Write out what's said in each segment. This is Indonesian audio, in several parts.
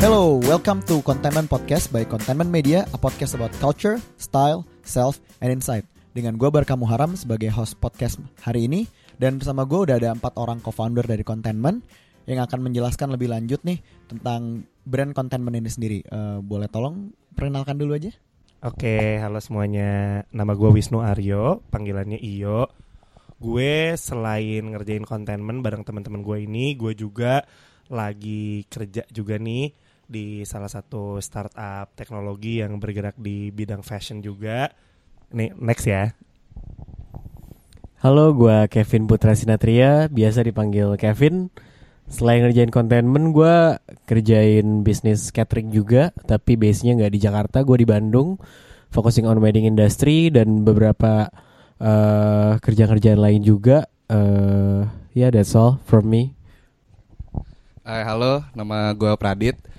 Hello, welcome to Contentment Podcast by Contentment Media, a podcast about culture, style, self, and insight. Dengan gue Barka Muharam sebagai host podcast hari ini, dan bersama gue udah ada empat orang co-founder dari Contentment yang akan menjelaskan lebih lanjut nih tentang brand Contentment ini sendiri. Uh, boleh tolong perkenalkan dulu aja? Oke, halo semuanya. Nama gue Wisnu Aryo, panggilannya Iyo. Gue selain ngerjain Contentment bareng teman-teman gue ini, gue juga lagi kerja juga nih di salah satu startup teknologi yang bergerak di bidang fashion juga. Nih, next ya. Halo, gue Kevin Putra Sinatria, biasa dipanggil Kevin. Selain ngerjain containment, gue kerjain bisnis catering juga, tapi base-nya nggak di Jakarta, gue di Bandung, focusing on wedding industry dan beberapa uh, kerjaan-kerjaan lain juga. Uh, ya, yeah, that's all from me. Hai, halo, nama gue Pradit.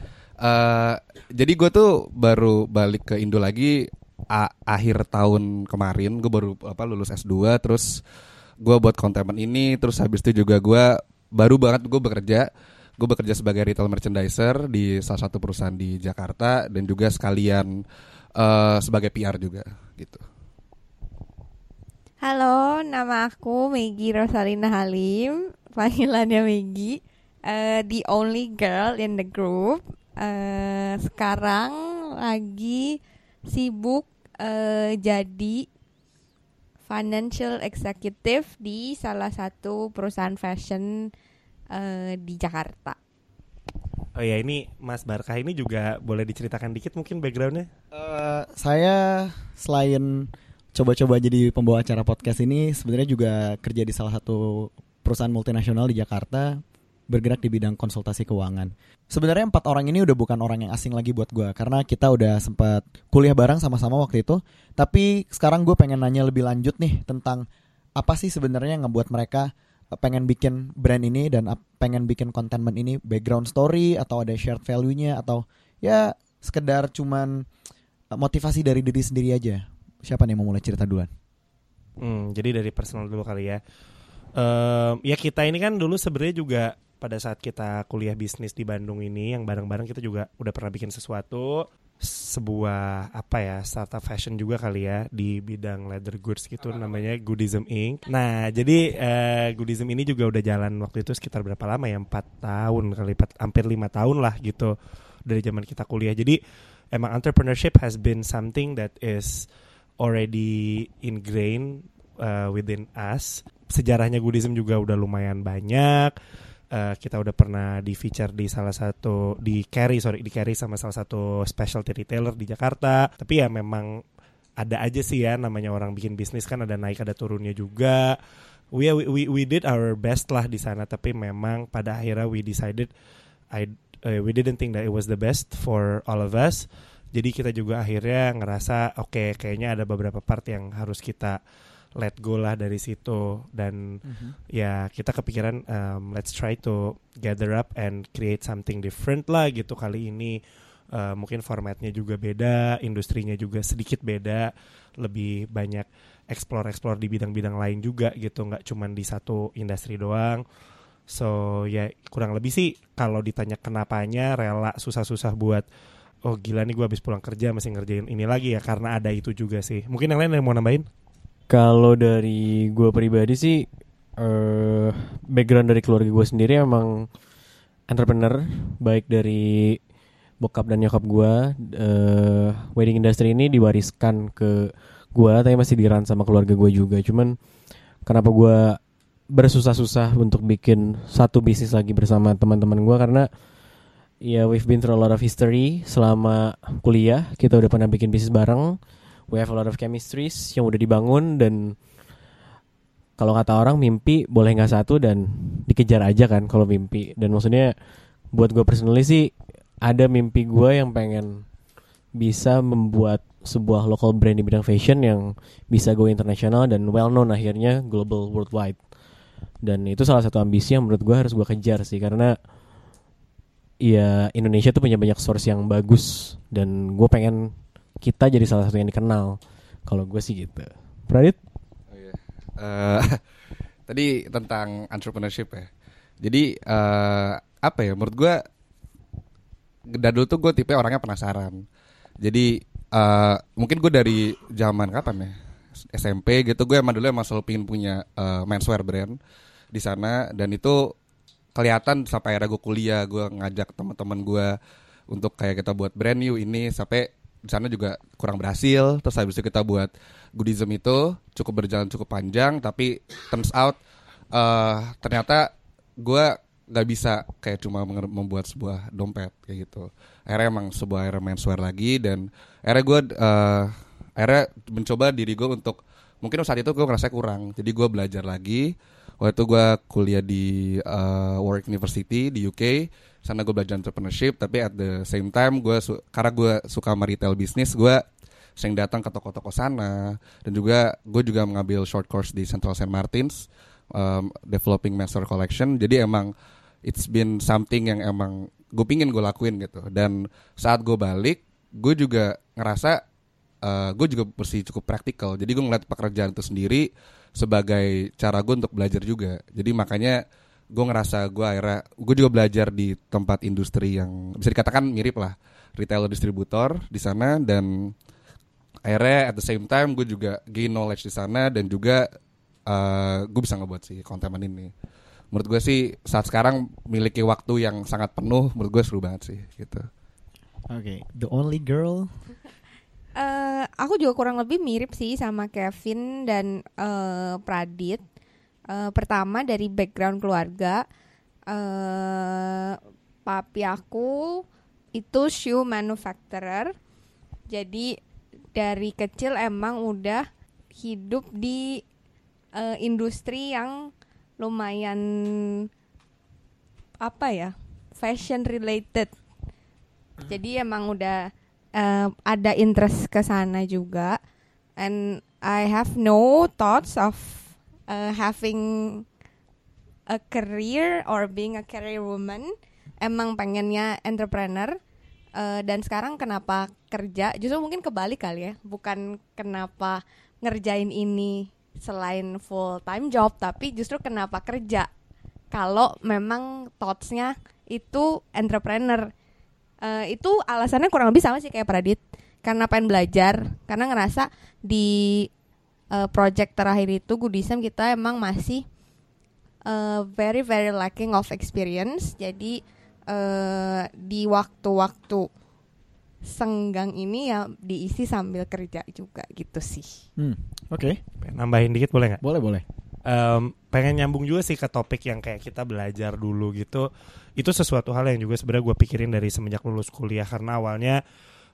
Uh, jadi gue tuh baru balik ke Indo lagi akhir tahun kemarin. Gue baru apa lulus S2, terus gue buat containment ini, terus habis itu juga gue baru banget gue bekerja gue bekerja sebagai retail merchandiser di salah satu perusahaan di Jakarta dan juga sekalian uh, sebagai PR juga gitu. Halo, nama aku Megi Rosalina Halim, panggilannya Megi, uh, the only girl in the group. Uh, sekarang lagi sibuk uh, jadi financial executive di salah satu perusahaan fashion uh, di Jakarta. Oh ya ini Mas Barkah ini juga boleh diceritakan dikit mungkin backgroundnya? Uh, saya selain coba-coba jadi pembawa acara podcast ini sebenarnya juga kerja di salah satu perusahaan multinasional di Jakarta bergerak di bidang konsultasi keuangan. Sebenarnya empat orang ini udah bukan orang yang asing lagi buat gue karena kita udah sempat kuliah bareng sama-sama waktu itu. Tapi sekarang gue pengen nanya lebih lanjut nih tentang apa sih sebenarnya yang ngebuat mereka eh, pengen bikin brand ini dan pengen bikin containment ini background story atau ada shared value-nya atau ya sekedar cuman eh, motivasi dari diri sendiri aja. Siapa nih yang mau mulai cerita duluan? Hmm, jadi dari personal dulu kali ya. Um, ya kita ini kan dulu sebenarnya juga pada saat kita kuliah bisnis di Bandung ini yang bareng-bareng kita juga udah pernah bikin sesuatu sebuah apa ya startup fashion juga kali ya di bidang leather goods gitu namanya Goodism Inc. Nah jadi uh, Goodism ini juga udah jalan waktu itu sekitar berapa lama ya empat tahun kali empat, hampir lima tahun lah gitu dari zaman kita kuliah. Jadi emang entrepreneurship has been something that is already ingrained uh, within us. Sejarahnya Goodism juga udah lumayan banyak uh, kita udah pernah di feature di salah satu di carry sorry di carry sama salah satu specialty retailer di Jakarta. Tapi ya memang ada aja sih ya namanya orang bikin bisnis kan ada naik ada turunnya juga. We we we did our best lah di sana tapi memang pada akhirnya we decided I uh, we didn't think that it was the best for all of us. Jadi kita juga akhirnya ngerasa oke okay, kayaknya ada beberapa part yang harus kita let go lah dari situ. Dan mm-hmm. ya kita kepikiran um, let's try to gather up and create something different lah gitu kali ini. Uh, mungkin formatnya juga beda industrinya juga sedikit beda. Lebih banyak explore explore di bidang-bidang lain juga gitu nggak cuman di satu industri doang. So ya kurang lebih sih kalau ditanya kenapanya rela susah-susah buat oh gila nih gue habis pulang kerja masih ngerjain ini lagi ya karena ada itu juga sih. Mungkin yang lain yang mau nambahin kalau dari gue pribadi sih uh, background dari keluarga gue sendiri emang entrepreneur baik dari bokap dan nyokap gue uh, wedding industry ini diwariskan ke gue tapi masih diran sama keluarga gue juga. Cuman kenapa gue bersusah-susah untuk bikin satu bisnis lagi bersama teman-teman gue karena ya we've been through a lot of history. Selama kuliah kita udah pernah bikin bisnis bareng we have a lot of chemistries yang udah dibangun dan kalau kata orang mimpi boleh nggak satu dan dikejar aja kan kalau mimpi. Dan maksudnya buat gue personally sih ada mimpi gue yang pengen bisa membuat sebuah local brand di bidang fashion yang bisa go internasional dan well known akhirnya global worldwide. Dan itu salah satu ambisi yang menurut gue harus gue kejar sih karena ya Indonesia tuh punya banyak source yang bagus dan gue pengen kita jadi salah satu yang dikenal. Kalau gue sih gitu. Pradit? Oh, iya. uh, tadi tentang entrepreneurship ya. Jadi uh, apa ya? Menurut gue dari dulu tuh gue tipe orangnya penasaran. Jadi eh, mungkin gue dari zaman kapan ya SMP gitu gue emang dulu emang selalu pengen punya eh, menswear brand di sana dan itu kelihatan sampai akhirnya gue kuliah gue ngajak teman-teman gue untuk kayak kita buat brand new ini sampai di sana juga kurang berhasil. Terus habis itu kita buat goodism itu cukup berjalan cukup panjang tapi turns out eh ternyata gue nggak bisa kayak cuma membuat sebuah dompet kayak gitu. Akhirnya emang sebuah akhirnya menswear lagi dan akhirnya gue eh akhirnya mencoba diri gue untuk mungkin saat itu gue ngerasa kurang. Jadi gue belajar lagi. Waktu itu gue kuliah di eh, Warwick University di UK sana gue belajar entrepreneurship tapi at the same time gue karena gue suka sama retail bisnis gue sering datang ke toko-toko sana. Dan juga gue juga mengambil short course di Central Saint Martins um, developing master collection. Jadi emang it's been something yang emang gue pingin gue lakuin gitu. Dan saat gue balik gue juga ngerasa uh, gue juga bersih cukup praktikal. Jadi gue ngeliat pekerjaan itu sendiri sebagai cara gue untuk belajar juga. Jadi makanya gue ngerasa gue akhirnya gue juga belajar di tempat industri yang bisa dikatakan mirip lah retailer distributor di sana dan akhirnya at the same time gue juga gain knowledge di sana dan juga uh, gue bisa ngebuat si konten ini menurut gue sih saat sekarang memiliki waktu yang sangat penuh menurut gue seru banget sih gitu Oke, the only girl. Eh, aku juga kurang lebih mirip sih sama Kevin dan eh, Pradit. Eh, pertama dari background keluarga, eh papi aku itu shoe manufacturer. Jadi dari kecil emang udah hidup di eh, industri yang lumayan apa ya fashion related. Jadi emang udah eh, ada interest ke sana juga and I have no thoughts of uh, having a career or being a career woman emang pengennya entrepreneur Eh, dan sekarang kenapa kerja? Justru mungkin kebalik kali ya bukan kenapa ngerjain ini selain full time job tapi justru kenapa kerja? Kalau memang thoughtsnya itu entrepreneur. Eh, itu alasannya kurang lebih sama sih kayak Pradit. Karena pengen belajar karena ngerasa di eh, project terakhir itu Goodism kita emang masih eh, very very lacking of experience jadi eh, di waktu-waktu senggang ini ya diisi sambil kerja juga gitu sih Hmm, oke, Pengen nambahin dikit boleh nggak? boleh boleh. Em, pengen nyambung juga sih ke topik yang kayak kita belajar dulu gitu. Itu sesuatu hal yang juga sebenarnya gue pikirin dari semenjak lulus kuliah karena awalnya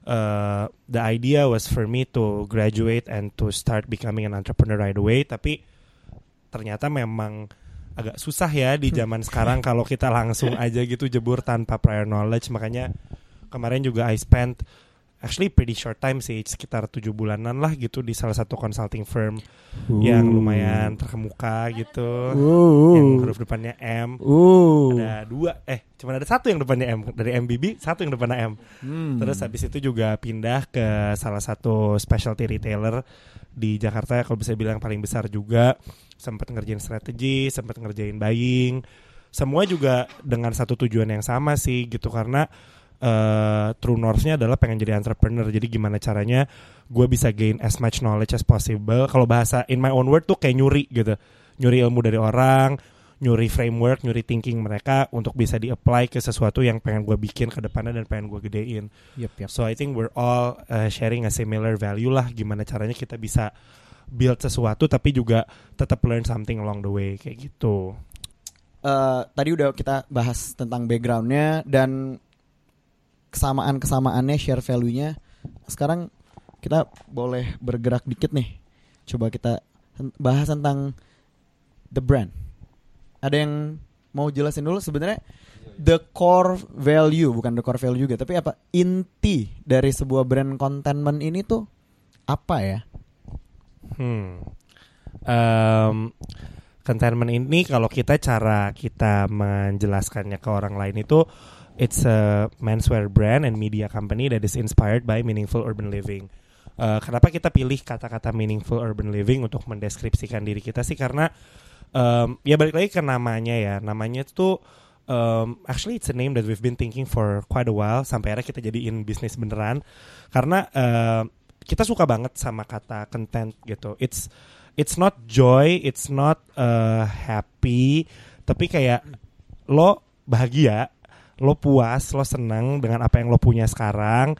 eh, the idea was for me to graduate and to start becoming an entrepreneur right away. Tapi ternyata memang agak susah ya di zaman sekarang kalau kita langsung aja gitu jebur tanpa prior knowledge. Makanya kemarin juga I spent actually pretty short time sih sekitar tujuh bulanan lah gitu di salah satu consulting firm yang lumayan terkemuka gitu. Yang huruf depannya M. Uh. ada dua eh cuma ada satu yang depannya M. Dari MBB satu yang depannya M. Hmm. terus habis itu juga pindah ke salah satu specialty retailer di Jakarta kalau bisa bilang paling besar juga. Sempat ngerjain strategi sempat ngerjain buying. Semua juga dengan satu tujuan yang sama sih gitu karena eh, true north-nya adalah pengen jadi entrepreneur. Jadi gimana caranya gue bisa gain as much knowledge as possible. Kalau bahasa in my own word tuh kayak nyuri gitu. Nyuri ilmu dari orang nyuri framework nyuri thinking mereka untuk bisa di-apply ke sesuatu yang pengen gue bikin ke depannya dan pengen gue gedein. Yep, yep. So I think we're all uh, sharing a similar value lah. Gimana caranya kita bisa build sesuatu tapi juga tetap learn something along the way. Kayak gitu. Eh, tadi udah kita bahas tentang backgroundnya dan kesamaan-kesamaannya, share value-nya. Sekarang kita boleh bergerak dikit nih. Coba kita bahas tentang the brand. Ada yang mau jelasin dulu sebenarnya the core value bukan the core value juga, tapi apa inti dari sebuah brand contentment ini tuh apa ya? Hmm. Um, containment ini kalau kita cara kita menjelaskannya ke orang lain itu it's a menswear brand and media company that is inspired by meaningful urban living. Uh, kenapa kita pilih kata-kata meaningful urban living untuk mendeskripsikan diri kita sih? Karena um, ya balik lagi ke namanya ya. Namanya tuh um, actually it's a name that we've been thinking for quite a while. Sampai akhirnya kita jadiin bisnis beneran. Karena uh, kita suka banget sama kata content gitu. It's it's not joy, it's not uh, happy, tapi kayak lo bahagia, lo puas, lo senang dengan apa yang lo punya sekarang.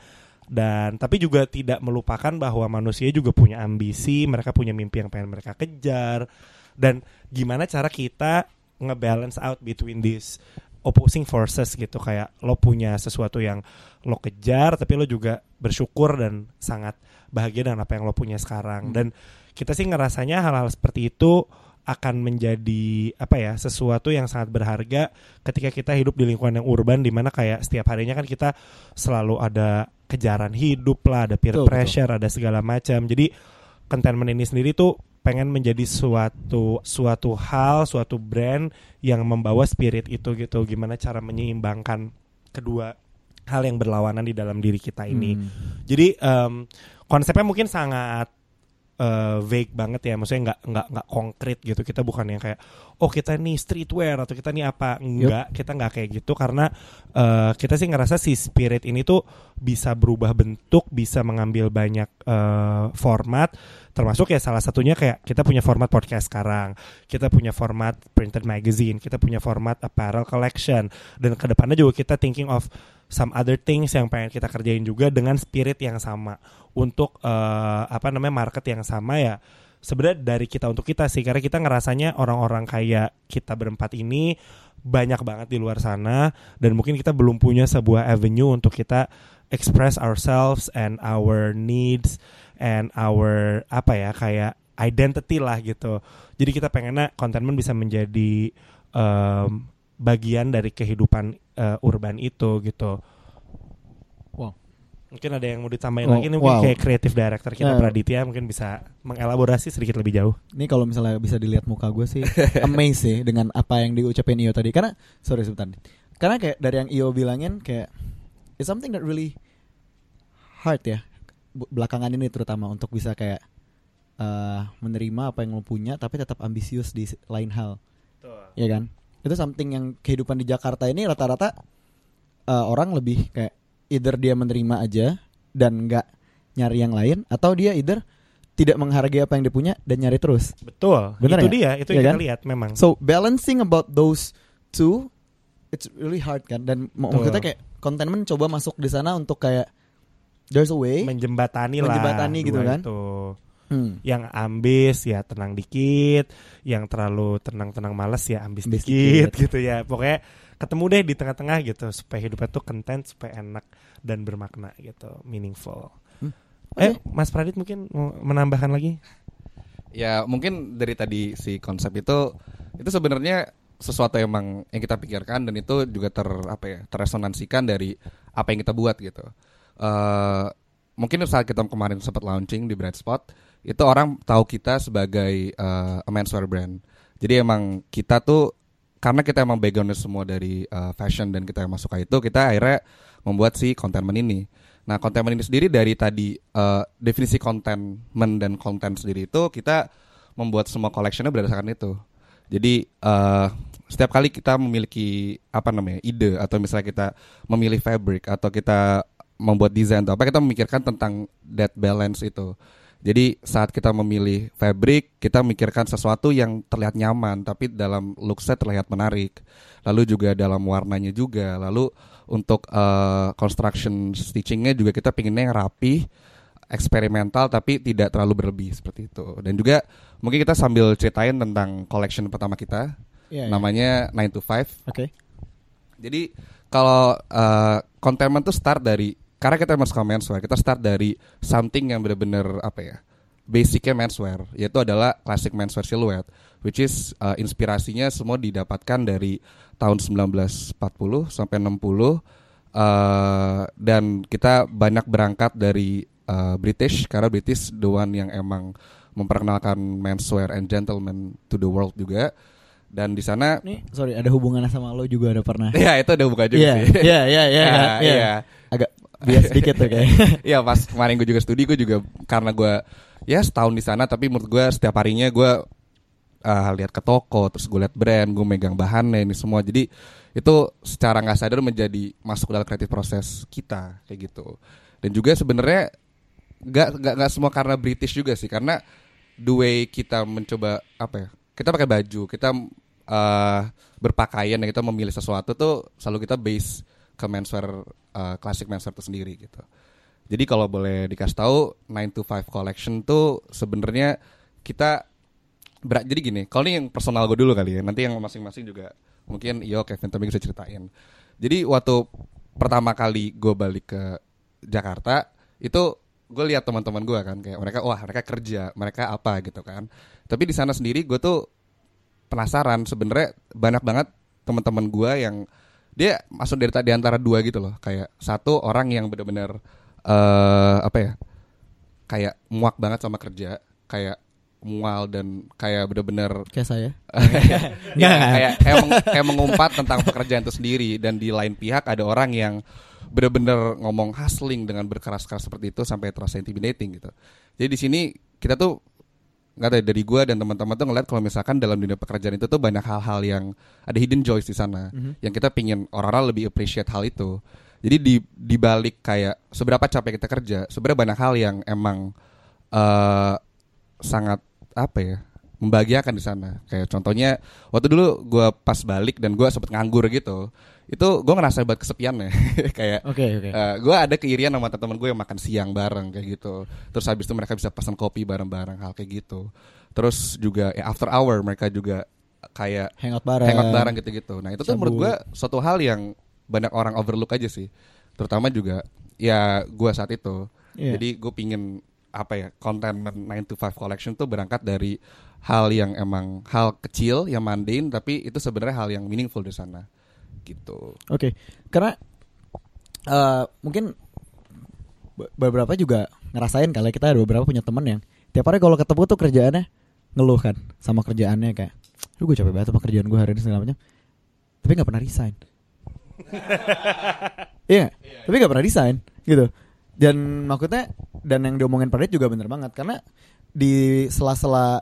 Dan tapi juga tidak melupakan bahwa manusia juga punya ambisi, mereka punya mimpi yang pengen mereka kejar. Dan gimana cara kita ngebalance out between these opposing forces gitu. Kayak lo punya sesuatu yang lo kejar tapi lo juga bersyukur dan sangat bahagia dengan apa yang lo punya sekarang. Dan kita sih ngerasanya hal-hal seperti itu akan menjadi apa ya sesuatu yang sangat berharga ketika kita hidup di lingkungan yang urban di mana kayak setiap harinya kan kita selalu ada kejaran hidup lah ada peer Betul, pressure ada segala macam. Jadi contentment ini sendiri tuh pengen menjadi suatu suatu hal suatu brand yang membawa spirit itu gitu. Gimana cara menyeimbangkan kedua hal yang berlawanan di dalam diri kita ini. Hmm. jadi em, konsepnya mungkin sangat eh, vague banget ya, maksudnya nggak nggak nggak konkret gitu. Kita bukan yang kayak oh kita nih streetwear atau kita nih apa, enggak. Kita nggak kayak gitu karena eh, kita sih ngerasa si spirit ini tuh bisa berubah bentuk, bisa mengambil banyak eh, format. Termasuk ya salah satunya kayak kita punya format podcast sekarang, kita punya format printed magazine, kita punya format apparel collection, dan ke depannya juga kita thinking of some other things yang pengen kita kerjain juga dengan spirit yang sama. Untuk eh, apa namanya market yang sama ya sebenarnya dari kita untuk kita sih. Karena kita ngerasanya orang-orang kayak kita berempat ini banyak banget di luar sana dan mungkin kita belum punya sebuah avenue untuk kita express ourselves and our needs and our apa ya kayak identity lah gitu. Jadi kita pengennya contentment bisa menjadi em, bagian dari kehidupan eh, urban itu gitu Wow. mungkin ada yang mau ditambahin Oh, lagi nih mungkin wow. kayak creative director kita Ya. Praditya mungkin bisa mengelaborasi sedikit lebih jauh Ini kalau misalnya bisa dilihat muka gue sih amazed sih dengan apa yang diucapin Iyo tadi. Karena sorry sebentar. Karena kayak dari yang Iyo bilangin kayak it's something that really hard ya belakangan ini terutama untuk bisa kayak eh, menerima apa yang lo punya tapi tetap ambisius di lain hal. ya kan itu something yang kehidupan di Jakarta ini rata-rata eh, orang lebih kayak either dia menerima aja dan nggak nyari yang lain atau dia either tidak menghargai apa yang dia punya dan nyari terus betul Bener itu nggak? dia itu Iya yang kita kan? lihat memang so balancing about those two it's really hard kan dan mau kita kayak contentment coba masuk di sana untuk kayak there's a way menjembatani lah Menjembatani gitu kan? itu. Hmm. yang ambis ya tenang dikit yang terlalu tenang-tenang males ya ambis dikit, dikit. gitu ya pokoknya ketemu deh di tengah-tengah gitu supaya hidupnya tuh content supaya enak dan bermakna gitu meaningful Hmm. eh Mas Pradit mungkin mau menambahkan lagi Ya mungkin dari tadi si konsep itu itu sebenarnya sesuatu yang emang yang kita pikirkan dan itu juga ter apa ya terresonansikan dari apa yang kita buat gitu. eh mungkin saat kita kemarin sempat launching di Bright Spot itu orang tahu kita sebagai eh, a menswear brand. Jadi emang kita tuh karena kita emang backgroundnya semua dari eh, fashion dan kita yang masuk ke itu kita akhirnya membuat si containment ini. Nah containment ini sendiri dari tadi eh, definisi containment dan konten sendiri itu kita membuat semua collectionnya berdasarkan itu. Jadi eh, setiap kali kita memiliki apa namanya ide atau misalnya kita memilih fabric atau kita membuat desain atau apa kita memikirkan tentang that balance itu. Jadi saat kita memilih fabric, kita memikirkan sesuatu yang terlihat nyaman tapi dalam looksnya terlihat menarik. Lalu juga dalam warnanya juga. Lalu untuk eh, construction stitchingnya juga kita pinginnya yang rapi, eksperimental tapi tidak terlalu berlebih seperti itu. Dan juga mungkin kita sambil ceritain tentang collection pertama kita, Iya, iya. namanya 9 to 5. oke Jadi kalau uh, containment tuh start dari karena kita masuk ke menswear, kita start dari something yang benar-benar apa ya? Basicnya menswear, yaitu adalah classic menswear silhouette, which is uh, inspirasinya semua didapatkan dari tahun 1940 sampai 60 uh, dan kita banyak berangkat dari uh, British karena British the one yang emang memperkenalkan menswear and gentleman to the world juga dan di sana Nih, sorry, ada hubungannya sama lo juga ada pernah. ya itu udah buka juga Iya, sih iya, iya, iya, Ya? Iya. iya. Agak bias sedikit tuh kayak. Iya pas kemarin gue juga studi gue juga karena gue ya setahun di sana tapi menurut gue setiap harinya gue uh, lihat ke toko terus gue lihat brand gue megang bahannya ini semua jadi itu secara nggak sadar menjadi masuk dalam kreatif proses kita kayak gitu dan juga sebenarnya nggak nggak nggak semua karena British juga sih karena the way kita mencoba apa ya kita pakai baju kita uh, berpakaian dan kita memilih sesuatu tuh selalu kita base ke menswear uh, klasik menswear itu sendiri gitu. Jadi kalau boleh dikasih tahu 9 to 5 collection tuh sebenarnya kita berat jadi gini kalau ini yang personal gue dulu kali ya nanti yang masing-masing juga mungkin yo Kevin tapi bisa ceritain. Jadi waktu pertama kali gue balik ke Jakarta itu gue lihat teman-teman gue kan kayak mereka wah mereka kerja mereka apa gitu kan. Tapi di sana sendiri gue tuh penasaran sebenarnya banyak banget teman-teman gue yang dia masuk dari tadi antara dua gitu loh kayak satu orang yang benar-benar eh apa ya kayak muak banget sama kerja kayak mual dan kayak bener-bener Kayak saya. ya, kayak kayak, meng- kayak mengumpat tentang pekerjaan itu sendiri dan di lain pihak ada orang yang bener-bener ngomong hustling dengan berkeras-keras seperti itu sampai terasa intimidating gitu. Jadi di sini kita tuh nggak tahu ya, dari gua dan teman-teman tuh ngeliat kalau misalkan dalam dunia pekerjaan itu tuh banyak hal-hal yang ada hidden joys di sana yang kita pingin orang-orang lebih appreciate hal itu. Jadi di di balik kayak seberapa capek kita kerja, sebenarnya banyak hal yang emang eh sangat apa ya membahagiakan di sana. Kayak contohnya waktu dulu gua pas balik dan gua sempet nganggur gitu, itu gua ngerasa banget kesepian ya. kayak Oke oke. Eh, gue ada keirian sama teman gue yang makan siang bareng kayak gitu. Terus habis itu mereka bisa pesan kopi bareng-bareng hal kayak gitu. Terus juga ya after hour mereka juga kayak Hangout bareng. hangout bareng gitu-gitu. Nah itu tuh menurut gue suatu hal yang banyak orang overlook aja sih. Terutama juga ya gue saat itu. Iya. Jadi gue pingin apa ya konten 9 to 5 collection tuh berangkat dari hal yang emang hal kecil yang mundane tapi itu sebenarnya hal yang meaningful di sana gitu. Oke, karena eh, mungkin be- beberapa juga ngerasain kali kita ada beberapa punya temen yang tiap hari kalau ketemu tuh kerjaannya ngeluh kan sama kerjaannya kayak, lu gue capek banget sama kerjaan gue hari ini segala macam, tapi nggak pernah resign. Iya, tapi nggak pernah resign gitu. Dan maksudnya dan yang diomongin Pradit juga bener banget karena di sela-sela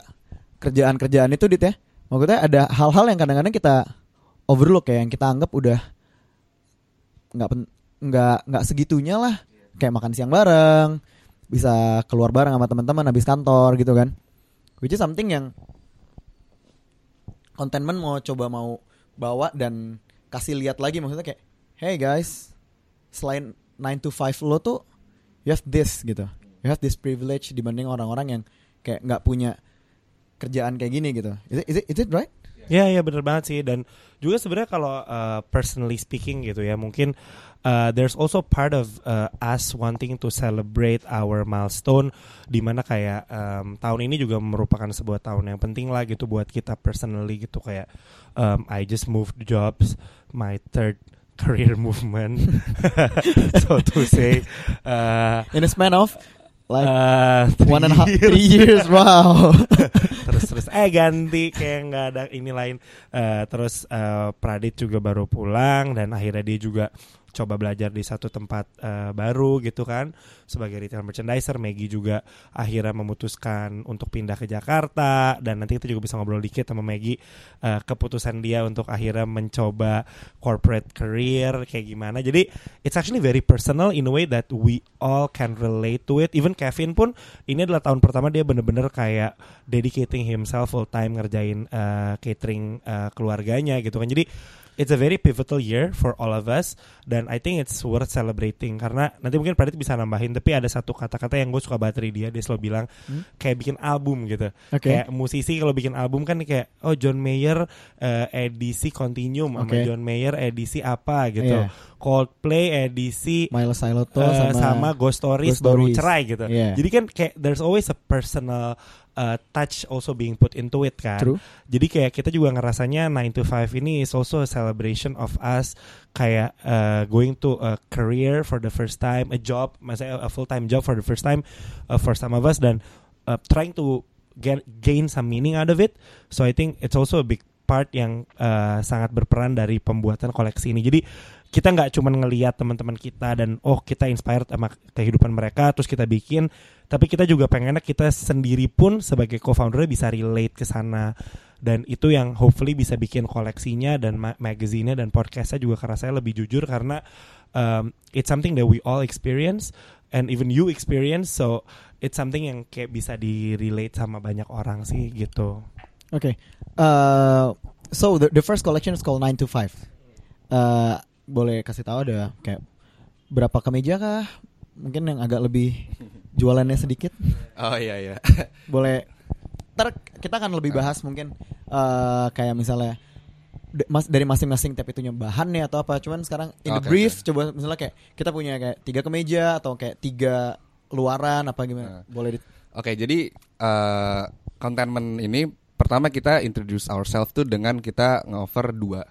kerjaan-kerjaan itu dit ya, maksudnya ada hal-hal yang kadang-kadang kita overlook ya yang kita anggap udah nggak nggak nggak segitunya lah. Kayak makan siang bareng bisa keluar bareng sama teman-teman habis kantor gitu kan. Which is something yang containment mau coba mau bawa dan kasih lihat lagi. Maksudnya kayak hey guys selain 9 to 5 lo tuh you have this gitu. You have this privilege dibanding orang-orang yang kayak nggak punya kerjaan kayak gini gitu. Is it, is it, is it right? Ya ya bener banget sih. Dan juga sebenarnya kalau uh, personally speaking gitu ya mungkin uh, there's also part of uh, us wanting to celebrate our milestone di mana kayak um, tahun ini juga merupakan sebuah tahun yang penting lah gitu buat kita personally gitu. Kayak um, I just moved jobs my third career movement. So to say uh, in a span of like uh, one and a half three three years. wow. Terus terus. Eh ganti. Kayak nggak ada ini lain. Eh, terus eh, Pradit juga baru pulang dan akhirnya dia juga coba belajar di satu tempat eh, baru gitu kan. Sebagai retail merchandiser Maggie juga akhirnya memutuskan untuk pindah ke Jakarta. Dan nanti kita juga bisa ngobrol dikit sama Maggie eh, keputusan dia untuk akhirnya mencoba corporate career kayak gimana. Jadi it's actually very personal in a way that we all can relate to it. Even Kevin pun ini adalah tahun pertama dia bener-bener kayak dedicating himself full time ngerjain uh, catering uh, keluarganya gitu kan. Jadi it's a very pivotal year for all of us dan I think it's worth celebrating karena nanti mungkin Pradit bisa nambahin tapi ada satu kata-kata yang gue suka banget dari dia dia selalu bilang Hmm? kayak bikin album gitu Oke. kayak musisi kalau bikin album kan kayak oh John Mayer uh, edisi Continuum sama Oke. John Mayer edisi apa gitu Iya. Coldplay edisi Milo Siloto Eh, sama, sama, Ghost Stories Ghost baru Stories. cerai gitu. Iya. Jadi kan kayak there's always a personal uh, touch also being put into it kan. True. Jadi kayak kita juga ngerasanya 9 to 5 ini is also a celebration of us kayak uh, going to a career for the first time, a job, maksudnya a full time job for the first time uh, for some of us dan uh, trying to get, gain some meaning out of it. So I think it's also a big part yang uh, sangat berperan dari pembuatan koleksi ini. Jadi kita nggak cuma ngelihat teman-teman kita dan oh kita inspired sama kehidupan mereka terus kita bikin, tapi kita juga pengennya kita sendiri pun sebagai co-foundernya bisa relate ke sana dan itu yang hopefully bisa bikin koleksinya dan ma magazinnya dan podcastnya juga karena saya lebih jujur karena um, it's something that we all experience and even you experience so it's something yang kayak bisa di relate sama banyak orang sih gitu Oke. Uh, so the, the first collection is called 9 to 5. Uh, boleh kasih tahu ada kayak berapa kemeja kah? Mungkin yang agak lebih jualannya sedikit. Oh iya iya. Boleh ntar kita akan lebih bahas mungkin uh, kayak misalnya mas dari masing-masing tab itunya bahannya atau apa. Cuman sekarang in the Oke, brief oke. coba misalnya kayak kita punya kayak tiga kemeja atau kayak tiga luaran apa gimana. Nah. Boleh di Oke, jadi eh containment ini pertama kita introduce ourselves tuh dengan kita nge-offer dua.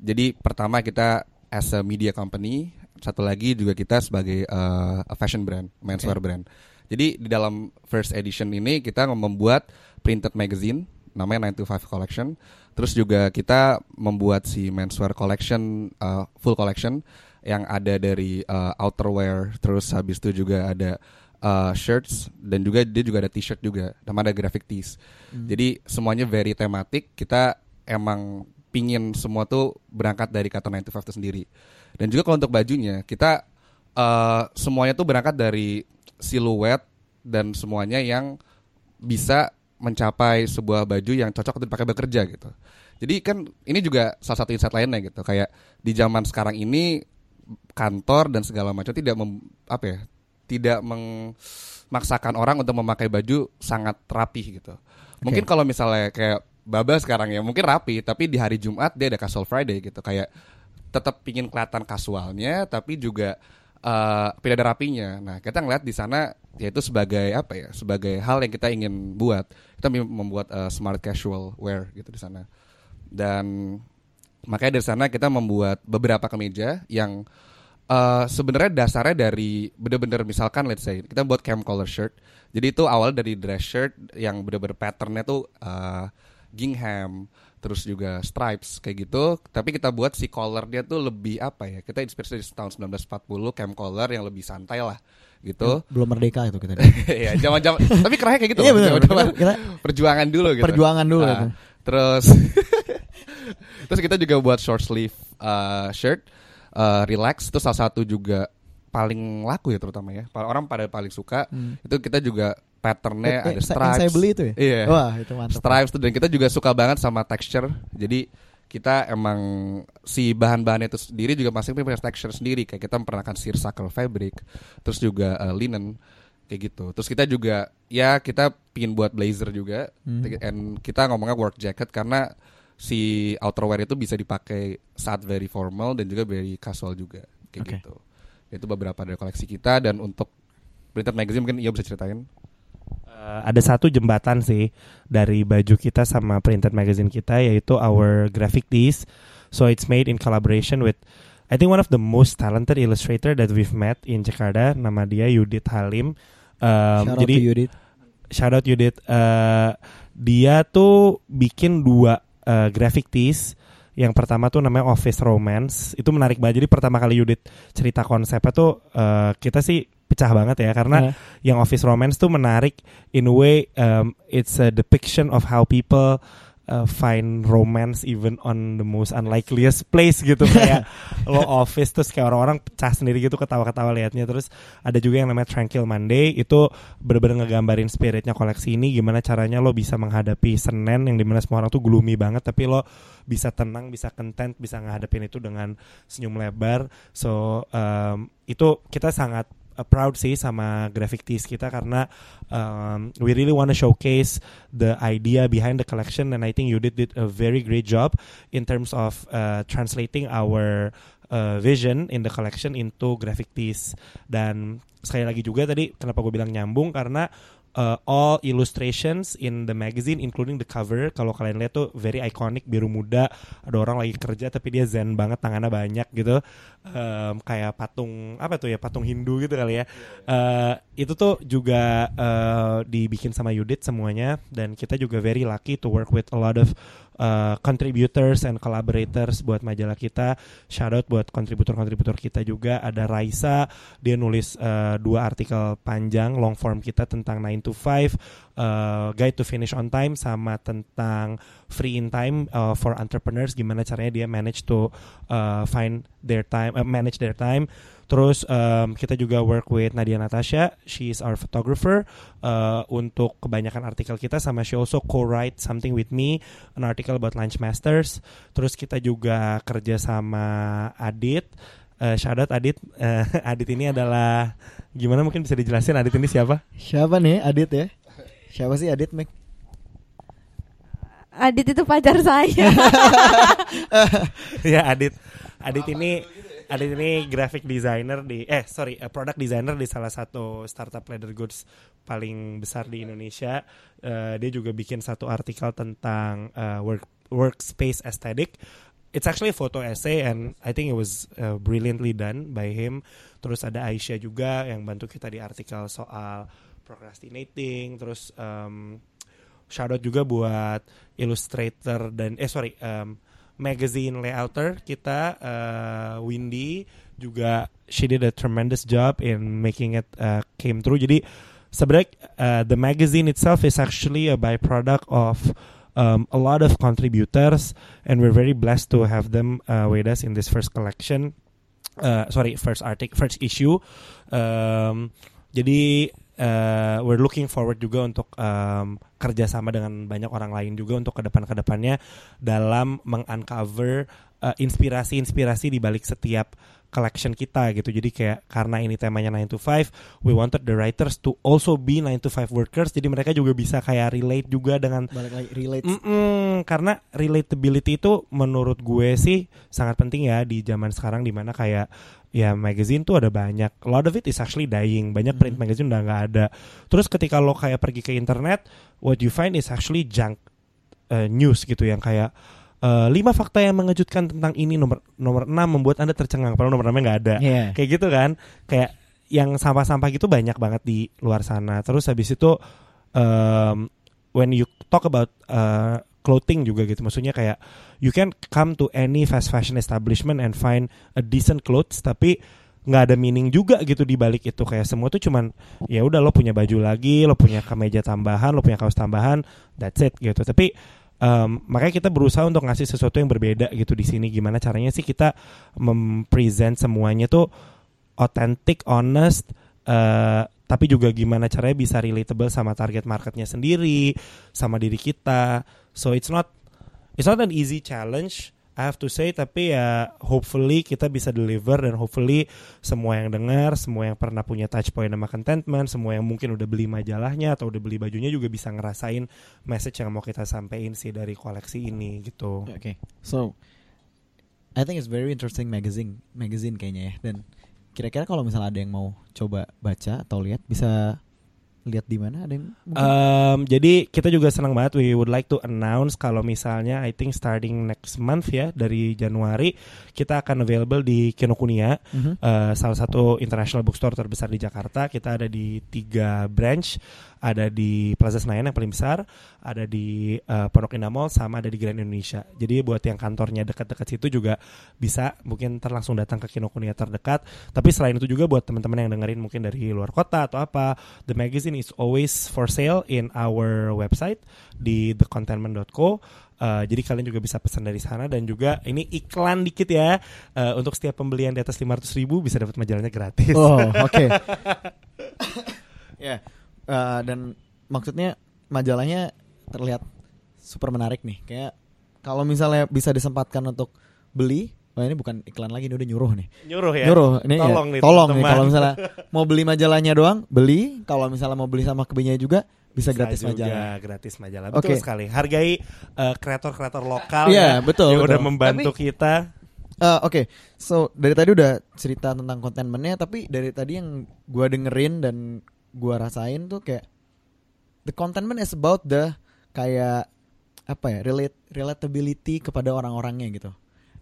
Jadi pertama kita as a media company, satu lagi juga kita sebagai eh, a fashion brand, menswear brand. Jadi di dalam first edition ini kita membuat printed magazine namanya 9 to 5 collection. Terus juga kita membuat si menswear collection eh, full collection yang ada dari eh, outerwear, terus habis itu juga ada uh, shirts dan juga dia juga ada t-shirt juga nama ada graphic tees jadi semuanya very tematik kita emang pingin semua tuh berangkat dari kata 9 to 5 itu sendiri dan juga kalau untuk bajunya kita uh, semuanya tuh berangkat dari siluet dan semuanya yang bisa mencapai sebuah baju yang cocok untuk dipakai bekerja gitu. Jadi kan ini juga salah satu insight lainnya gitu. Kayak di zaman sekarang ini kantor dan segala macam tidak mem, apa ya? Tidak memaksakan orang untuk memakai baju sangat rapi gitu. Mungkin kalau misalnya kayak Baba sekarang ya mungkin rapi, tapi di hari Jumat dia ada casual Friday gitu. Kayak tetap pingin kelihatan kasualnya tapi juga eh tidak ada rapinya. Nah, kita ngeliat di sana yaitu sebagai apa ya? Sebagai hal yang kita ingin buat. Kita mem- membuat eh, smart casual wear gitu di sana. Dan makanya dari sana kita membuat beberapa kemeja yang eh sebenarnya dasarnya dari bener-bener misalkan let's say kita buat cam collar shirt. Jadi itu awal dari dress shirt yang bener-bener patternnya tuh eh, gingham, terus juga stripes kayak gitu. Tapi kita buat si collar dia tuh lebih apa ya? Kita inspirasi dari tahun 1940 cam collar yang lebih santai lah gitu. belum merdeka itu kita. ya zaman-zaman tapi kerennya kayak gitu Iya benar. zaman-zaman Kita, kita perjuangan dulu gitu. Perjuangan dulu Ah, gitu. Terus terus kita juga buat short sleeve uh, shirt uh, relax itu salah satu juga paling laku ya terutama ya. Orang pada paling suka itu kita juga patternnya eh, ada stripes. yang saya beli itu ya? Iya. Wah, itu mantap. Stripes tuh dan kita juga suka banget sama texture. Jadi kita emang si bahan-bahannya itu sendiri juga masing punya texture sendiri kayak kita memperkenalkan seersucker fabric, terus juga uh, linen kayak gitu. Terus kita juga ya kita pingin buat blazer juga and kita ngomongnya work jacket karena si outerwear itu bisa dipakai saat very formal dan juga very casual juga kayak Oke. gitu. Itu beberapa dari koleksi kita dan untuk printed magazine mungkin Iyo bisa ceritain. Uh, ada satu jembatan sih dari baju kita sama printed magazine kita yaitu our graphic tees. So it's made in collaboration with I think one of the most talented illustrator that we've met in Jakarta. Nama dia Yudit Halim. Um, Shout out jadi to Yudit. shout out Yudit. Uh, dia tuh bikin dua uh, graphic tees. Yang pertama tuh namanya Office Romance. Itu menarik banget. Jadi pertama kali Yudit cerita konsepnya tuh uh, kita sih pecah banget ya karena Nah, yang Office Romance tuh menarik in a way um, it's a depiction of how people uh, find romance even on the most unlikeliest place gitu. Kayak lo office terus kayak orang-orang pecah sendiri gitu ketawa-ketawa liatnya. Terus ada juga yang namanya Tranquil Monday itu bener-bener ngegambarin spiritnya koleksi ini gimana caranya lo bisa menghadapi Senin yang di mana semua orang tuh gloomy banget tapi lo bisa tenang bisa content bisa menghadapin itu dengan senyum lebar. So um, itu kita sangat proud sih sama graphic tees kita karena um, we really want to showcase the idea behind the collection and I think you did, did a very great job in terms of uh, translating our uh, vision in the collection into graphic tees. Dan sekali lagi juga tadi kenapa gue bilang nyambung karena uh, all illustrations in the magazine including the cover. Kalau kalian lihat tuh very iconic biru muda ada orang lagi kerja tapi dia zen banget tangannya banyak gitu. Em, kayak patung apa tuh ya patung Hindu gitu kali ya. Eh, itu tuh juga eh, dibikin sama Yudit semuanya dan kita juga very lucky to work with a lot of uh, contributors and collaborators buat majalah kita. Shout out buat kontributor-kontributor kita juga. Ada Raisa, dia nulis uh, dua artikel panjang long form kita tentang 9 to 5, uh, Guide to Finish on Time sama tentang free in time uh, for entrepreneurs gimana caranya dia manage to uh, find their time uh, manage their time Terus um, kita juga work with Nadia Natasha, she is our photographer uh, untuk kebanyakan artikel kita sama she also co-write something with me, an article about lunch masters. Terus kita juga kerja sama Adit. Uh, shout out Adit. Uh, Adit ini adalah gimana mungkin bisa dijelasin Adit ini siapa? Siapa nih Adit ya? Siapa sih Adit, Mek? Adit itu pacar saya. ya Adit. Adit ini Adit ini graphic designer di eh sorry uh, product designer di salah satu startup leather goods paling besar di Indonesia. Uh, dia juga bikin satu artikel tentang uh, work workspace aesthetic. It's actually a photo essay and I think it was uh, brilliantly done by him. Terus ada Aisyah juga yang bantu kita di artikel soal procrastinating. Terus um, shout out juga buat illustrator dan eh sorry um, magazine layouter kita uh, Windy juga she did a tremendous job in making it uh, came through. Jadi sebenarnya uh, the magazine itself is actually a byproduct of um, a lot of contributors and we're very blessed to have them uh, with us in this first collection. Uh, sorry, first article, first issue. Um, jadi uh, we're looking forward juga untuk um, kerjasama dengan banyak orang lain juga untuk ke depan ke depannya dalam menguncover uh, inspirasi-inspirasi di balik setiap collection kita gitu. Jadi kayak karena ini temanya 9 to 5, we wanted the writers to also be 9 to 5 workers. Jadi mereka juga bisa kayak relate juga dengan Balik lagi relate. Mm-mm, karena relatability itu menurut gue sih sangat penting ya di zaman sekarang di mana kayak ya magazine tuh ada banyak a lot of it is actually dying banyak print Mhm. magazine udah nggak ada terus ketika lo kayak pergi ke internet what you find is actually junk uh, news gitu yang kayak uh, lima fakta yang mengejutkan tentang ini nomor nomor 6 membuat anda tercengang padahal nomor 6 nggak ada. Iya. kayak gitu kan. Kayak yang sampah-sampah gitu banyak banget di luar sana. Terus habis itu um, when you talk about uh, clothing juga gitu. Maksudnya kayak you can come to any fast fashion establishment and find a decent clothes tapi nggak ada meaning juga gitu di balik itu. Kayak semua tuh cuman ya udah lo punya baju lagi lo punya kemeja tambahan lo punya kaos tambahan that's it gitu. Tapi um, makanya kita berusaha untuk ngasih sesuatu yang berbeda gitu di sini. Gimana caranya sih kita mempresent semuanya tuh authentic honest eh, tapi juga gimana caranya bisa relatable sama target marketnya sendiri sama diri kita. So it's not it's not an easy challenge I have to say tapi ya hopefully kita bisa deliver dan hopefully semua yang dengar semua yang pernah punya touch point sama contentment semua yang mungkin udah beli majalahnya atau udah beli bajunya juga bisa ngerasain message yang mau kita sampaikan sih dari koleksi ini gitu Oke. So I think it's very interesting magazine magazine kayaknya ya dan kira-kira kalau misalnya ada yang mau coba baca atau lihat bisa lihat di mana ada yang mungkin? Um, jadi kita juga senang banget we would like to announce kalau misalnya I think starting next month ya dari Januari kita akan available di Kinokuniya Mhm. uh, salah satu international bookstore terbesar di Jakarta kita ada di tiga branch ada di Plaza Senayan yang paling besar ada di uh, Pondok Indah Mall sama ada di Grand Indonesia jadi buat yang kantornya dekat-dekat situ juga bisa mungkin ntar langsung datang ke Kinokuniya terdekat tapi selain itu juga buat teman-teman yang dengerin mungkin dari luar kota atau apa the magazine is always for sale in our website di thecontentment.co Uh, jadi kalian juga bisa pesan dari sana dan juga ini iklan dikit ya uh, untuk setiap pembelian di atas 500 ribu bisa dapat majalahnya gratis. Oh, oke. ya. Eh, dan maksudnya majalahnya terlihat super menarik nih. Kayak kalau misalnya bisa disempatkan untuk beli, wah ini bukan iklan lagi, ini udah nyuruh nih. Nyuruh ya. Nyuruh, ini ya, Tolong nih, tolong nih teman-teman. kalau misalnya mau beli majalahnya doang, beli. Kalau misalnya mau beli sama kebinya juga bisa, gratis juga, majalah. gratis majalah. Betul Oke. sekali. Hargai uh, kreator-kreator lokal Iya, ya, betul, yang betul. udah membantu Tapi- kita. Eh, Oke, so dari tadi udah cerita tentang kontenmennya, tapi dari tadi yang gua dengerin dan gua rasain tuh kayak the contentment is about the kayak apa ya relate relatability kepada orang-orangnya gitu.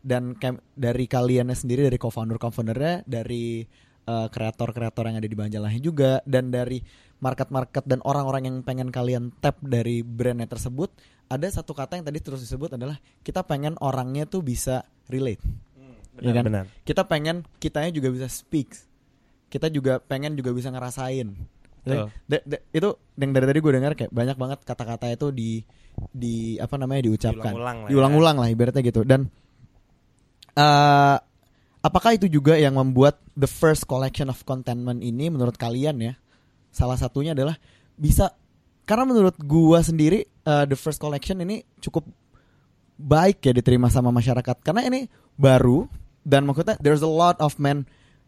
Dan kayak dari kaliannya sendiri dari co-founder co-foundernya dari eh, kreator-kreator yang ada di majalahnya juga dan dari market-market dan orang-orang yang pengen kalian tap dari brandnya tersebut ada satu kata yang tadi terus disebut adalah kita pengen orangnya tuh bisa relate Iya kan? benar. kita pengen kitanya juga bisa speak kita juga pengen juga bisa ngerasain Betul. Da- da- itu yang dari tadi gue dengar kayak banyak banget kata-kata itu di di apa namanya diucapkan Diulang-ulang lah ya. diulang-ulang lah ibaratnya gitu dan eh apakah itu juga yang membuat the first collection of contentment ini menurut kalian ya salah satunya adalah bisa karena menurut gua sendiri eh, the first collection ini cukup baik ya diterima sama masyarakat karena ini baru dan maksudnya there's a lot of men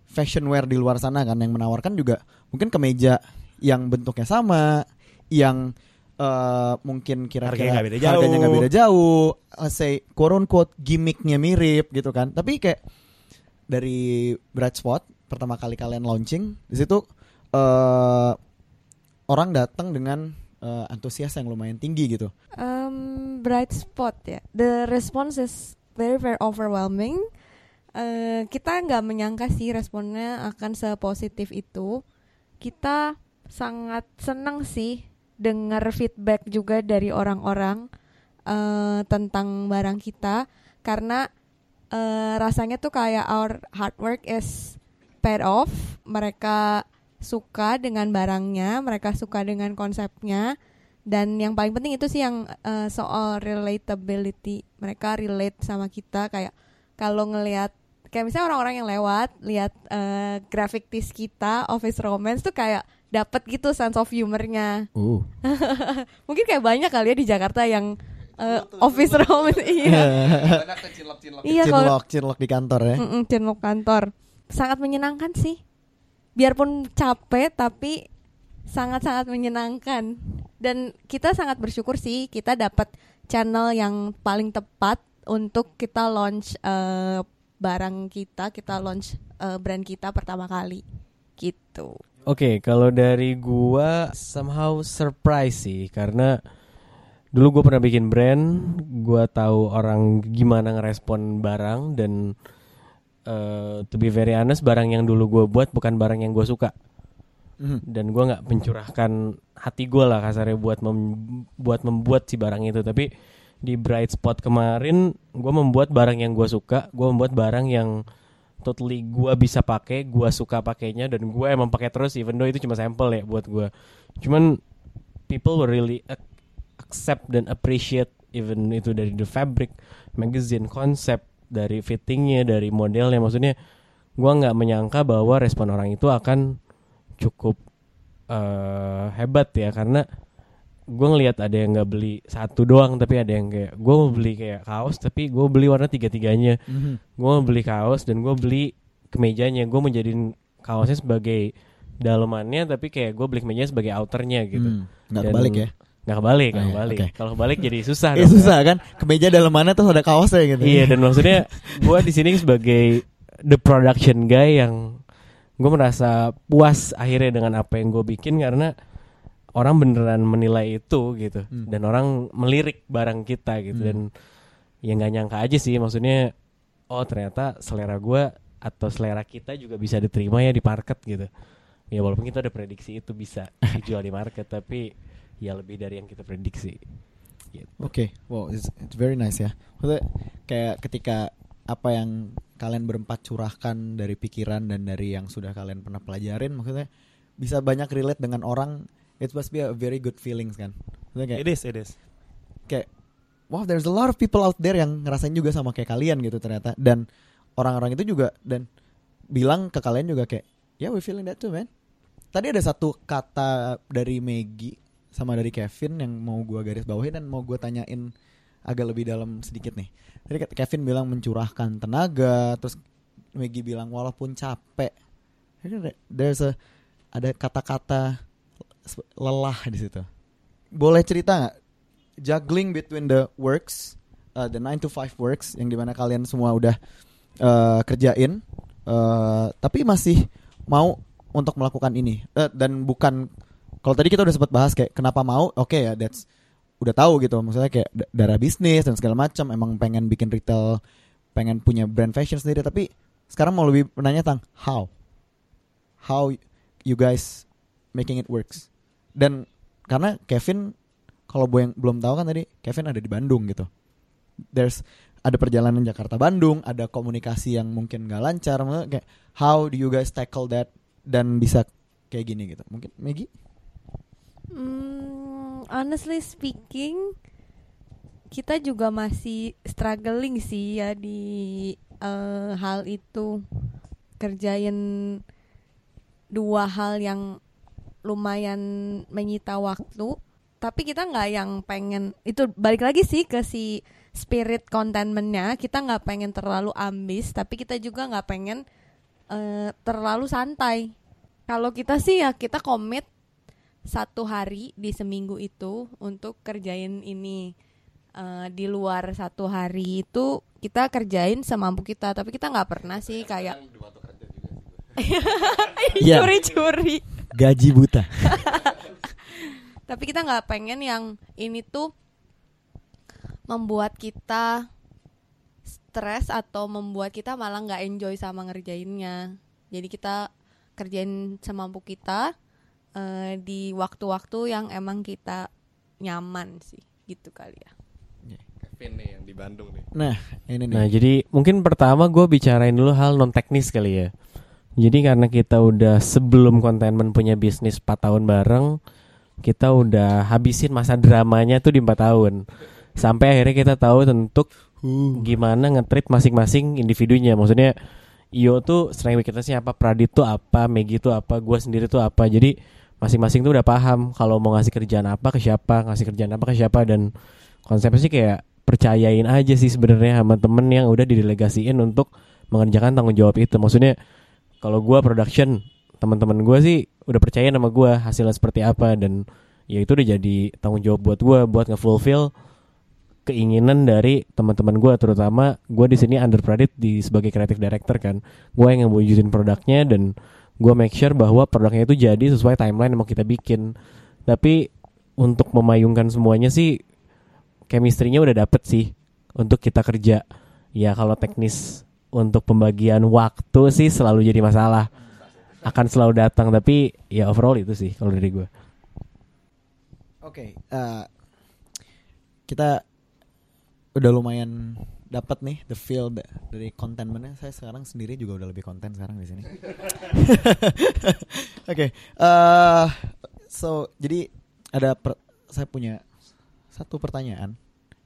fashion wear di luar sana kan yang menawarkan juga mungkin kemeja yang bentuknya sama yang eh, mungkin kira-kira Harganya nggak beda jauh. harganya beda jauh let's say quote unquote gimmicknya mirip gitu kan tapi kayak dari Bright Spot pertama kali kalian launching di situ eh orang datang dengan eh, antusias yang lumayan tinggi gitu Um, bright spot ya. The response is very very overwhelming. Eh, kita nggak menyangka sih responnya akan sepositif itu. Kita sangat senang sih dengar feedback juga dari orang-orang eh, tentang barang kita. Karena eh, rasanya tuh kayak our hard work is paid off. Mereka suka dengan barangnya, mereka suka dengan konsepnya. Dan yang paling penting itu sih yang eh, soal relatability. Mereka relate sama kita. Kayak kalau ngelihat kayak misalnya orang-orang yang lewat lihat eh, graphic tees kita office romance tuh kayak dapat gitu sense of humornya. Uh. Mungkin kayak banyak kali ya di Jakarta yang eh, office romance iya. Banyak tuh cilok-cilok. iya cinlok di kantor ya. Mm-mm, cinlok kantor. Sangat menyenangkan sih. Biarpun capek tapi sangat-sangat menyenangkan. Dan kita sangat bersyukur sih kita dapat channel yang paling tepat untuk kita launch eh, barang kita kita launch eh, brand kita pertama kali. Gitu Oke, kalau dari gua somehow surprise sih karena dulu gue pernah bikin brand, gua tahu orang gimana ngerespon barang dan eh, to be very honest barang yang dulu gue buat bukan barang yang gue suka Mhm. dan gua nggak mencurahkan hati gue lah kasarnya buat mem- buat membuat si barang itu tapi di bright spot kemarin gue membuat barang yang gue suka gue membuat barang yang totally gue bisa pakai gue suka pakainya dan gue emang pakai terus even though itu cuma sampel ya buat gue cuman people were really ac- accept dan appreciate even itu dari the fabric magazine konsep dari fittingnya dari modelnya. Maksudnya gue nggak menyangka bahwa respon orang itu akan cukup eh, hebat ya karena gue ngelihat ada yang nggak beli satu doang tapi ada yang kayak gue mau beli kayak kaos tapi gue beli warna tiga tiganya Mhm. gue mau beli kaos dan gue beli kemejanya. Gue menjadiin kaosnya sebagai dalemannya tapi kayak gue beli kemejanya sebagai outernya gitu. Hmm, nggak kebalik ya? nggak kebalik nggak Oh, iya, kebalik. oke. kalau kebalik jadi susah Eh, dong. susah kan? Kemeja dalam mana terus ada kaosnya gitu. Iya dan maksudnya gue di sini sebagai the production guy yang gue merasa puas akhirnya dengan apa yang gue bikin karena orang beneran menilai itu gitu Hmm. dan orang melirik barang kita gitu Hmm. dan ya nggak nyangka aja sih maksudnya oh ternyata selera gue atau selera kita juga bisa diterima ya di market gitu ya walaupun kita udah prediksi itu bisa dijual di market tapi ya lebih dari yang kita prediksi gitu. Oke, wow, it's, it's very nice ya. Maksudnya kayak ketika apa yang kalian berempat curahkan dari pikiran dan dari yang sudah kalian pernah pelajarin, maksudnya bisa banyak relate dengan orang. It must be a very good feelings kan. Kayak, It is, it is. kayak, wow, there's a lot of people out there yang ngerasain juga sama kayak kalian gitu ternyata. Dan orang-orang itu juga dan bilang ke kalian juga kayak, yeah, we feeling that too, man. Tadi ada satu kata dari Maggie sama dari Kevin yang mau gua garis bawahi dan mau gua tanyain agak lebih dalam sedikit nih. Tadi Kevin bilang mencurahkan tenaga, terus Maggie bilang walaupun capek. There's a ada kata-kata lelah di situ. Boleh cerita nggak? Juggling between the works, uh, the 9 to 5 works yang di mana kalian semua udah uh, kerjain, uh, tapi masih mau untuk melakukan ini. Eh, dan bukan kalau tadi kita udah sempat bahas kayak kenapa mau, oke ya that's udah tahu gitu. Maksudnya kayak da- darah bisnis dan segala macam emang pengen bikin retail pengen punya brand fashion sendiri. Tapi sekarang mau lebih menanya tentang how. How you guys making it works. Dan karena Kevin kalau bu- yang belum tahu kan tadi Kevin ada di Bandung gitu. There's ada perjalanan Jakarta Bandung, ada komunikasi yang mungkin gak lancar, kayak how do you guys tackle that dan bisa kayak gini gitu. Mungkin Maggie? Hmm, honestly speaking, kita juga masih struggling sih ya di eh, hal itu kerjain dua hal yang lumayan menyita waktu. Tapi kita nggak yang pengen itu balik lagi sih ke si spirit contentmentnya. Kita nggak pengen terlalu ambis, tapi kita juga nggak pengen eh, terlalu santai. Kalau kita sih ya kita komit satu hari di seminggu itu untuk kerjain ini Eh, di luar satu hari itu kita kerjain semampu kita tapi kita nggak pernah sih kayak Iya. curi-curi Gaji buta. tapi kita nggak pengen yang ini tuh membuat kita stres atau membuat kita malah nggak enjoy sama ngerjainnya jadi kita kerjain semampu kita eh, di waktu-waktu yang emang kita nyaman sih gitu kali ya Kevin nih yang di Bandung nih. Nah, ini nih. Nah jadi mungkin pertama gue bicarain dulu hal non teknis kali ya. Jadi karena kita udah sebelum kontenmen punya bisnis 4 tahun bareng, kita udah habisin masa dramanya tuh di 4 tahun. Sampai akhirnya kita tahu tentu gimana nge-treat masing-masing individunya. Maksudnya Iyo tuh strength weaknessnya apa, Pradit tuh apa, Megi tuh apa, gue sendiri tuh apa. Jadi masing-masing tuh udah paham kalau mau ngasih kerjaan apa ke siapa, ngasih kerjaan apa ke siapa dan konsepnya sih kayak percayain aja sih sebenarnya sama temen yang udah didelegasiin untuk mengerjakan tanggung jawab itu. Maksudnya kalau gua production, teman-teman gua sih udah percaya sama gua hasilnya seperti apa dan ya itu udah jadi tanggung jawab buat gua buat ngefulfill keinginan dari teman-teman gua terutama gua di sini under Pradit di sebagai creative director kan. Gua yang ngewujudin produknya dan gua make sure bahwa produknya itu jadi sesuai timeline yang mau kita bikin. Tapi untuk memayungkan semuanya sih chemistry-nya udah dapet sih untuk kita kerja. Ya kalau teknis untuk pembagian waktu sih selalu jadi masalah. Akan selalu datang tapi ya overall itu sih kalau dari gue. Oke, eh, kita udah lumayan dapat nih the feel da- dari kontennya. Saya sekarang sendiri juga udah lebih konten sekarang di sini. Oke, eh, so jadi ada per- saya punya satu pertanyaan.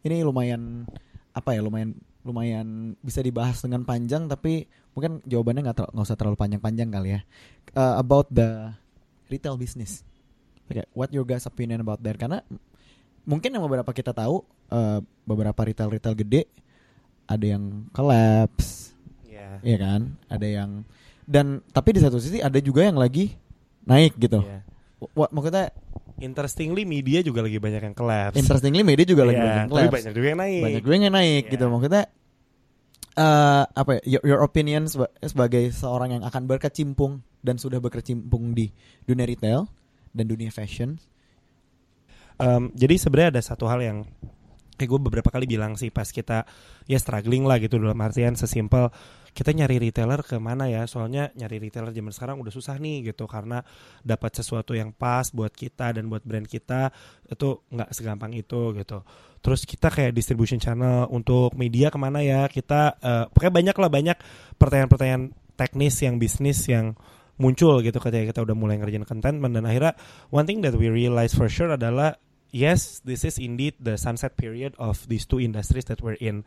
Ini lumayan apa ya? Lumayan lumayan bisa dibahas dengan panjang, tapi mungkin jawabannya nggak ter- nggak usah terlalu panjang-panjang kali ya. Eh, about the retail business. Oke, what your guys opinion about that? Karena mungkin yang beberapa kita tahu eh, beberapa retail retail gede ada yang collapse, Iya. ya kan? Ada yang dan tapi di satu sisi ada juga yang lagi naik gitu. Iya. Wa- maksudnya Interestingly media juga lagi banyak yang collapse. interestingly media juga lagi Iya, banyak yang tapi collapse. banyak juga yang naik. Banyak juga yang naik Iya. gitu. Maksudnya eh apa ya? Your, your opinion seba- sebagai seorang yang akan berkecimpung dan sudah berkecimpung di dunia retail dan dunia fashion. Em, jadi sebenarnya ada satu hal yang kayak gue beberapa kali bilang sih pas kita ya struggling lah gitu dalam artian sesimpel kita nyari retailer ke mana ya? Soalnya nyari retailer zaman sekarang udah susah nih gitu karena dapat sesuatu yang pas buat kita dan buat brand kita itu nggak segampang itu gitu. Terus kita kayak distribution channel untuk media ke mana ya? Kita eh, pokoknya banyak lah banyak pertanyaan-pertanyaan teknis yang bisnis yang muncul gitu ketika kita udah mulai ngerjain content dan akhirnya one thing that we realize for sure adalah yes this is indeed the sunset period of these two industries that we're in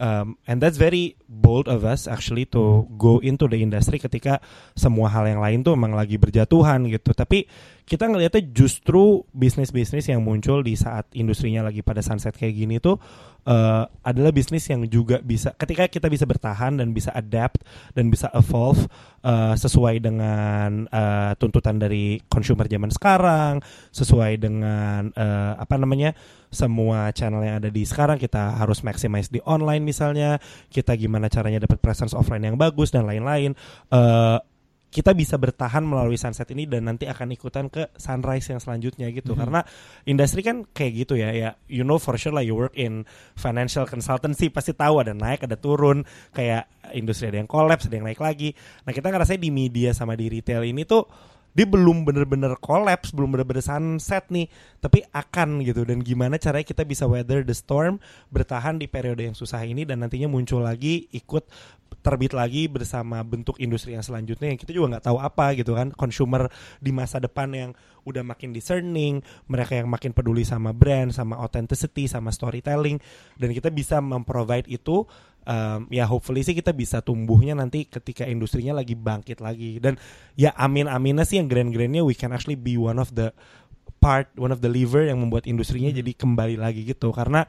um, and that's very bold of us actually to go into the industry ketika semua hal yang lain tuh emang lagi berjatuhan gitu. Tapi kita ngelihatnya justru bisnis-bisnis yang muncul di saat industrinya lagi pada sunset kayak gini tuh eh, adalah bisnis yang juga bisa ketika kita bisa bertahan dan bisa adapt dan bisa evolve eh, sesuai dengan eh, tuntutan dari consumer zaman sekarang sesuai dengan eh, apa namanya semua channel yang ada di sekarang kita harus maximize di online misalnya kita gimana caranya dapat presence offline yang bagus dan lain-lain. Eh, kita bisa bertahan melalui sunset ini dan nanti akan ikutan ke sunrise yang selanjutnya gitu. Karena industri kan kayak gitu ya ya you know for sure lah you work in financial consultancy pasti tahu ada naik ada turun kayak industri ada yang collapse ada yang naik lagi. Nah kita ngerasa di media sama di retail ini tuh dia belum bener-bener collapse, belum bener-bener sunset nih, tapi akan gitu. Dan gimana caranya kita bisa weather the storm, bertahan di periode yang susah ini dan nantinya muncul lagi, ikut terbit lagi bersama bentuk industri yang selanjutnya yang kita juga nggak tahu apa gitu kan. Consumer di masa depan yang udah makin discerning, mereka yang makin peduli sama brand, sama authenticity, sama storytelling, dan kita bisa memprovide itu um, ya hopefully sih kita bisa tumbuhnya nanti ketika industrinya lagi bangkit lagi. Dan ya amin aminnya sih yang grand-grandnya we can actually be one of the part one of the lever yang membuat industrinya jadi kembali lagi gitu. Karena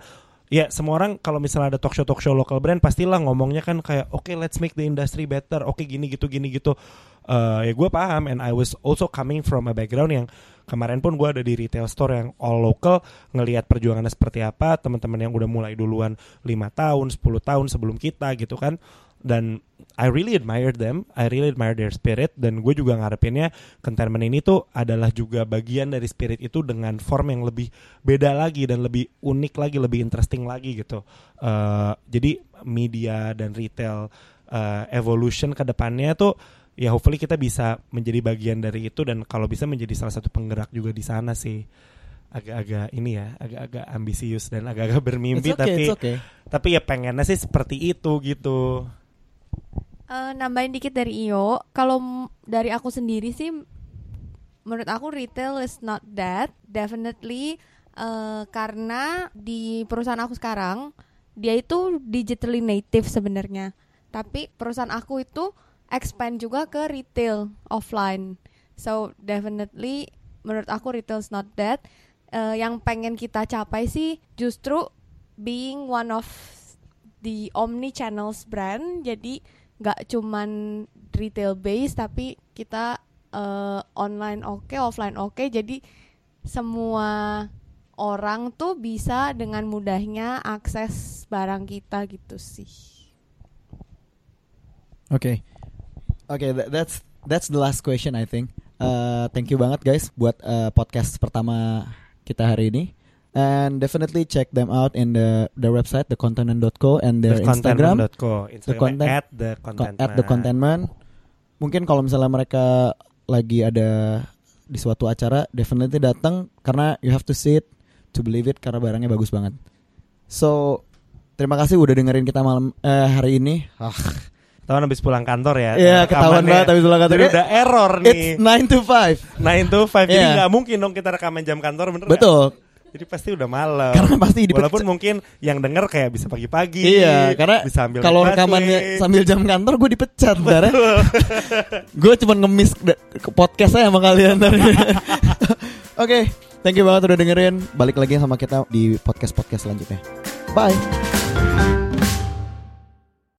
ya semua orang kalau misalnya ada talk show talk show local brand pastilah ngomongnya kan kayak oke let's make the industry better. Oke gini gitu gini gitu Eh, ya gue paham and I was also coming from a background yang kemarin pun gue ada di retail store yang all local ngelihat perjuangannya seperti apa teman-teman yang udah mulai duluan lima tahun 10 tahun sebelum kita gitu kan dan I really admire them, I really admire their spirit dan gue juga ngarepinnya containment ini tuh adalah juga bagian dari spirit itu dengan form yang lebih beda lagi dan lebih unik lagi, lebih interesting lagi gitu. Eh, jadi media dan retail eh, evolution ke depannya tuh ya hopefully kita bisa menjadi bagian dari itu dan kalau bisa menjadi salah satu penggerak juga di sana sih. Agak-agak ini ya, agak-agak ambisius dan agak-agak bermimpi It's okay, tapi it's okay. tapi ya pengennya sih seperti itu gitu. Eh, nambahin dikit dari Iyo, kalau dari aku sendiri sih, menurut aku retail is not that, definitely eh, karena di perusahaan aku sekarang dia itu digitally native sebenarnya, tapi perusahaan aku itu expand juga ke retail offline, so definitely menurut aku retail is not that. Eh, yang pengen kita capai sih justru being one of the omni channels brand, jadi nggak cuman retail base tapi kita eh, online oke offline oke. Jadi semua orang tuh bisa dengan mudahnya akses barang kita gitu sih. Oke, oke, tha- that's that's the last question I think. Uh, thank you banget guys buat uh, podcast pertama kita hari ini. And definitely check them out in the their website thecontinent.co and their Instagram Thecontentment.co, Instagram content- at the con- content at the contentment. Mungkin kalau misalnya mereka lagi ada di suatu acara, definitely datang karena you have to see it to believe it karena barangnya bagus banget. So terima kasih udah dengerin kita malam eh, hari ini. Ah, Ketahuan habis pulang kantor ya. Iya eh, ketahuan banget habis pulang kantor. Jadi udah error It's nih. 9 to 5. 9 to 5 Jadi Iya. nggak mungkin dong kita rekaman jam kantor bener? Betul. Jadi pasti udah malam. Karena pasti dipecat. Walaupun mungkin yang denger kayak bisa pagi-pagi. Iya, karena bisa ambil kalau rekamannya sambil jam kantor gue dipecat, Dar. gue cuma ngemis podcast saya sama kalian tadi. Oke, thank you banget udah dengerin. Balik lagi sama kita di podcast-podcast selanjutnya. Bye.